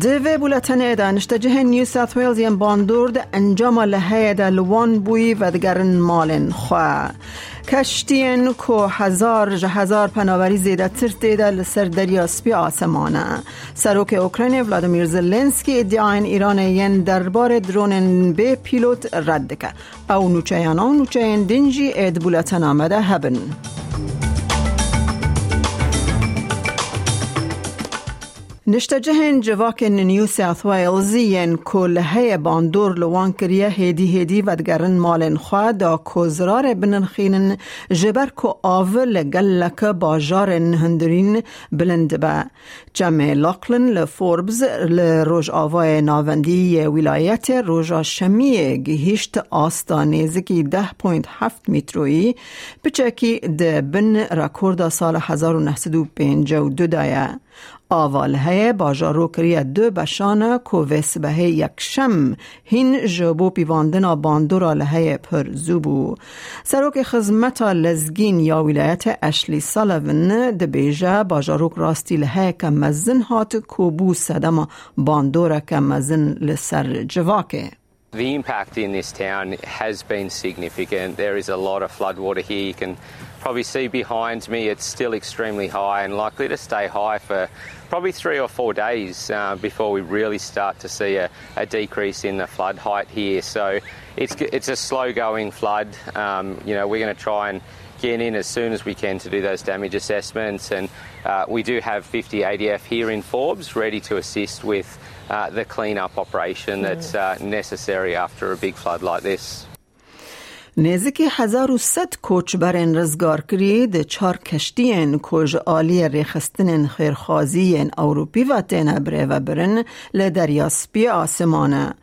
دوی بولتن ایده نشتجه نیو ساث ویلز یم باندورد انجام لحه ده لوان بوی و دگرن مالن خواه کشتین کو هزار هزار پناوری زیده تر دیده لسر دریا سپی آسمانه. سروک اوکراین ولادیمیر زلنسکی ادعاین ایران ین دربار درون به پیلوت رد که. او نوچه او نوچه دنجی اید بولتن آمده هبن. نشتجهن جواکن نیو ساث ویلز ین کلهه باندور لوان کریه هیدی هیدی و دگرن مالن خواه دا کوزرار بننخینن جبر کو گلک باجار هندرین بلند با. جمع لاقلن لفوربز لروج آوای ناوندی ولایت روژا شمی گهیشت آستانیزکی ده پوینت هفت میتروی بچکی ده بن رکورد سال 1952 دایه. آوال های باجارو کریه دو بشانه کو وسبه یک شم. هین جبو پیواندن باندورا لهای پر زوبو سروک خزمت لزگین یا ولایت اشلی ده بیجه باجاروک راستی لهای که مزن هات کوبو سدم باندورا که مزن لسر جواکه. The impact in this town has been significant. There is a lot of floodwater here. You can probably see behind me it's still extremely high and likely to stay high for probably three or four days uh, before we really start to see a, a, decrease in the flood height here. So it's, it's a slow going flood. Um, you know, we're going to try and get in as soon as we can to do those damage assessments and uh, we do have 50 ADF here in Forbes ready to assist with uh, the clean-up operation that's uh, necessary after a big flood like this. نزدیک 1100 کوچبرین رزگار کرید چهار کشتین کوج آلی ریخستن خیرخوازی اوروپی و تین بره و برن لدریا سپی آسمانه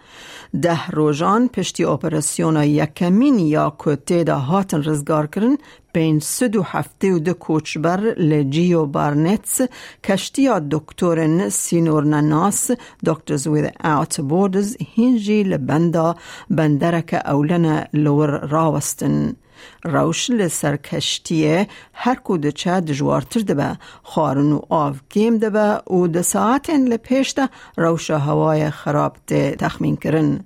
ده روزان پشتی اپراسیون یکمین یا کتی دا هاتن رزگار کرن بین سد و هفته و ده کوچبر لجیو بارنتس کشتی دکترن سینور نناس دکترز اوت بوردز هینجی لبندا بندرک اولن لور راوستن. روش لسر کشتیه هر کو ده چه دجوارتر ده به خارن و گیم ده به و ده ساعتین لپیش ده روش هوای خراب ده تخمین کرن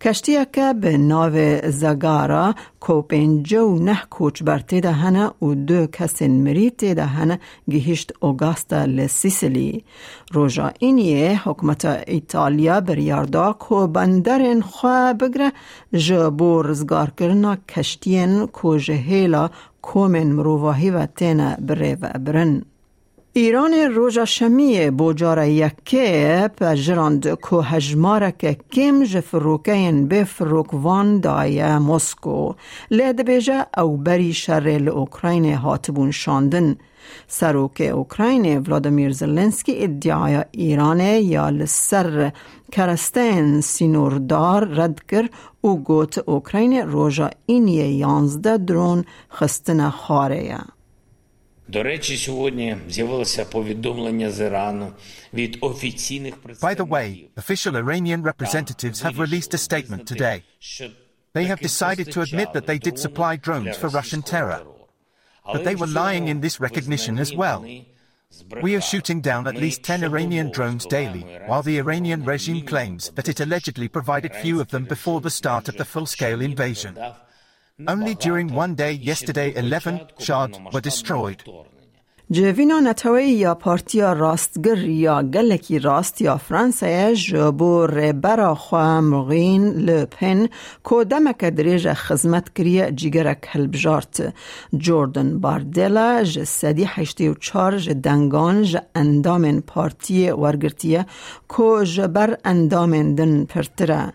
کشتیه که به ناو زگارا کوپنجو نه کوچ برته ده هنه و دو کسین مریت ده هنه گهشت اوگاستا لسیسلی روژا اینیه حکمت ایتالیا بریاردا کو بندرین خواه بگره جبو رزگار کرنا کشتین کو جهیلا کومن مروواهی و تینا بره و برن. ایران روژا شمی بوجار یکه پجراند که هجمارک کم جفروکین به فروکوان دای مسکو لید بیجه او بری شر اوکراین هاتبون شاندن. سروک اوکراین ولادیمیر زلنسکی ادعای ایران یا لسر کرستین سینوردار رد کر او گوت اوکراین روژا اینی یانزده درون خستن خاره By the way, official Iranian representatives have released a statement today. They have decided to admit that they did supply drones for Russian terror. But they were lying in this recognition as well. We are shooting down at least 10 Iranian drones daily, while the Iranian regime claims that it allegedly provided few of them before the start of the full-scale invasion. Only during one day yesterday 11 Shard were destroyed. جوینا نتوی یا پارتیا راستگر یا گلکی راست یا فرانسه جبو ربرا خواه مغین لپن کو دمک دریج خزمت کریه جیگرک هلبجارت جوردن باردلا ج سدی حشتی و چار ج دنگان ج اندامن پارتی ورگرتیه کو جبر اندامن دن پرتره.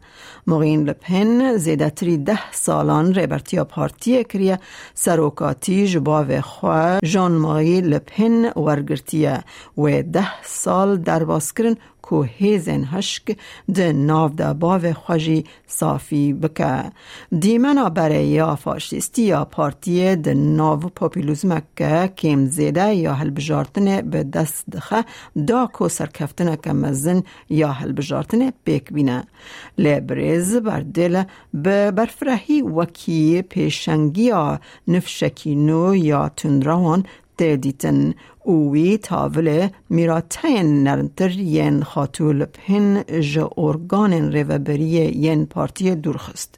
مغین لپن زیدتری ده سالان ریبرتیا پارتی کریه سروکاتی جباو خواه جان مغی لپن ورگرتیه و ده سال درباس کرن کو هیزن هشک ده ناو ده باو خوشی صافی بکه دیمنا برای یا فاشیستی یا پارتی ده ناو پاپیلوزمک که کم زیده یا هلبجارتن به دست دخه دا کو سرکفتن که مزن یا هلبجارتن بیک بینه لبریز بر دل به برفرهی وکی پیشنگی نفشکینو یا تندروان دیدن اوی تاول میراتین نرنتر ین خاتول پن ج ارگان ریوبری ین پارتی دورخست.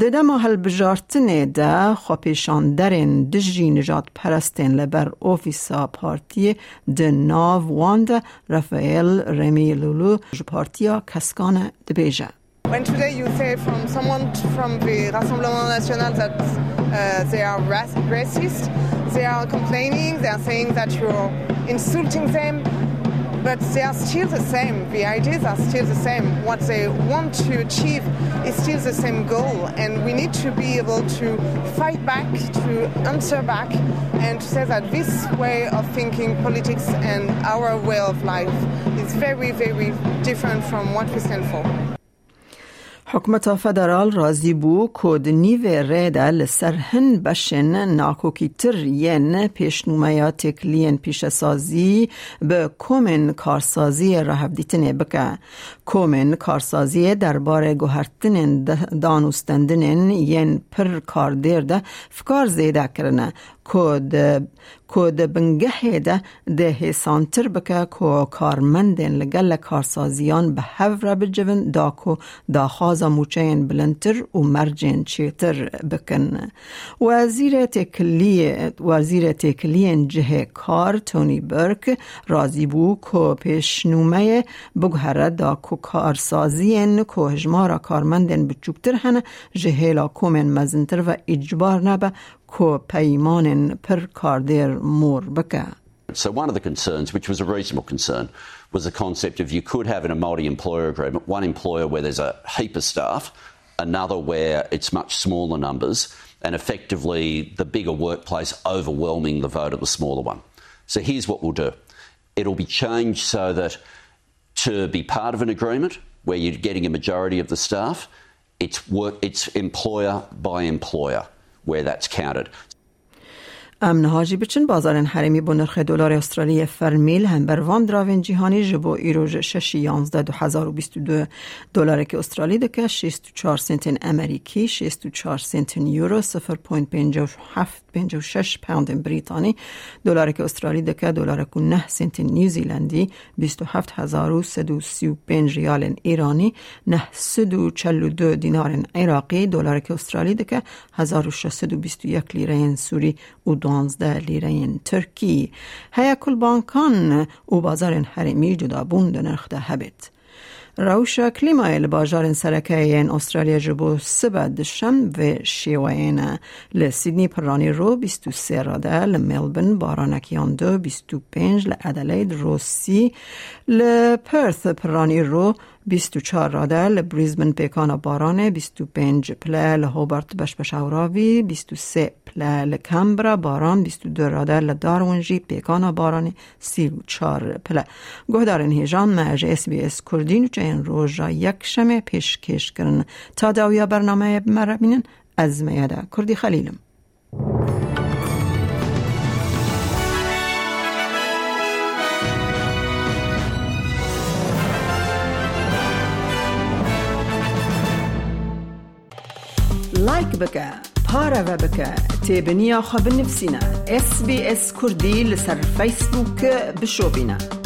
دده ما هل بجارتن ده خوپیشاندرین دجی نجات پرستین لبر اوفیسا پارتی ده ناو واند رفائل رمی لولو ج پارتیا کسکان دبیجه. When today you say from someone from the Rassemblement National that uh, they are racist, they are complaining, they are saying that you're insulting them, but they are still the same. The ideas are still the same. What they want to achieve is still the same goal, and we need to be able to fight back, to answer back, and to say that this way of thinking politics and our way of life is very, very different from what we stand for. حکومت فدرال رازی بو کود نیو ریده لسر هن بشن ناکوکی تر ین تکلین پیش سازی به کومن کارسازی رهب دیتنه بکه. کومن کارسازی درباره گوهرتن دانوستندن ین پر کار دیرده فکار زیده کرنه. کود کود بنگه ده ده سانتر بکه کو کارمندن لگل کارسازیان به هفره بجون دا کو دا خازا موچین بلنتر و مرجین چیتر بکن. وزیر تکلی وزیر تکلی جه کار تونی برک رازی بو کو پیشنومه بگهره دا کو کارسازین کو هجمارا کارمندن بچوکتر هنه جهیلا کومن مزنتر و اجبار نبه کو پیمان پر کاردر مور بکه So one of the concerns, which was a reasonable concern, was the concept of you could have in a multi-employer agreement one employer where there's a heap of staff, another where it's much smaller numbers, and effectively the bigger workplace overwhelming the vote of the smaller one. So here's what we'll do. It'll be changed so that to be part of an agreement where you're getting a majority of the staff, it's work it's employer by employer where that's counted. امن هاجی بچن بازار حرمی با نرخ دلار استرالی فرمیل هم بر وان دراوین جهانی جبو ایروژ شش یانزده دو هزار و بیست دو دلار که استرالی دکه شیست و چار سنتین امریکی شیست و چار سنتین یورو سفر پوینت پینج و هفت پینج و شش پوند بریتانی. دلار که استرالی دکه دلار که نه سنتین نیوزیلندی بیست و هفت هزار و سد و سی و پینج ریال ایرانی نه سد و چل و دو دینار عراقی دلار که استرالی دکه هزار و شست و بیست و یک لیره سوری و دوانزده لیره ترکی. هیا کل بانکان و بازار حرمی جدا بون نرخ ده هبت روشا کلیمای باجار سرکه این استرالیا جبو سبد شم و شیوین. لسیدنی پرانی رو 23 راده لملبن بارانکیان دو 25 لعدلید رو سی لپرث پرانی رو 24 راده لبریزبن پیکان بارانه 25 پله لهوبرت بشبش اوراوی 23 پله لکمبرا باران 22 راده لدارونجی پیکان بارانه 34 پله گهدارن هیجان مرج اس بی اس کردین چه این روژا یک شمه پیش کش کرن. تا داویا برنامه مرمینن از میاده. کردی خلیلم. لایک بکە پارەوە بکە تێبنییا خە بنفسینە SسBS کوردی لەسەر فیسبووکە بشۆبینە.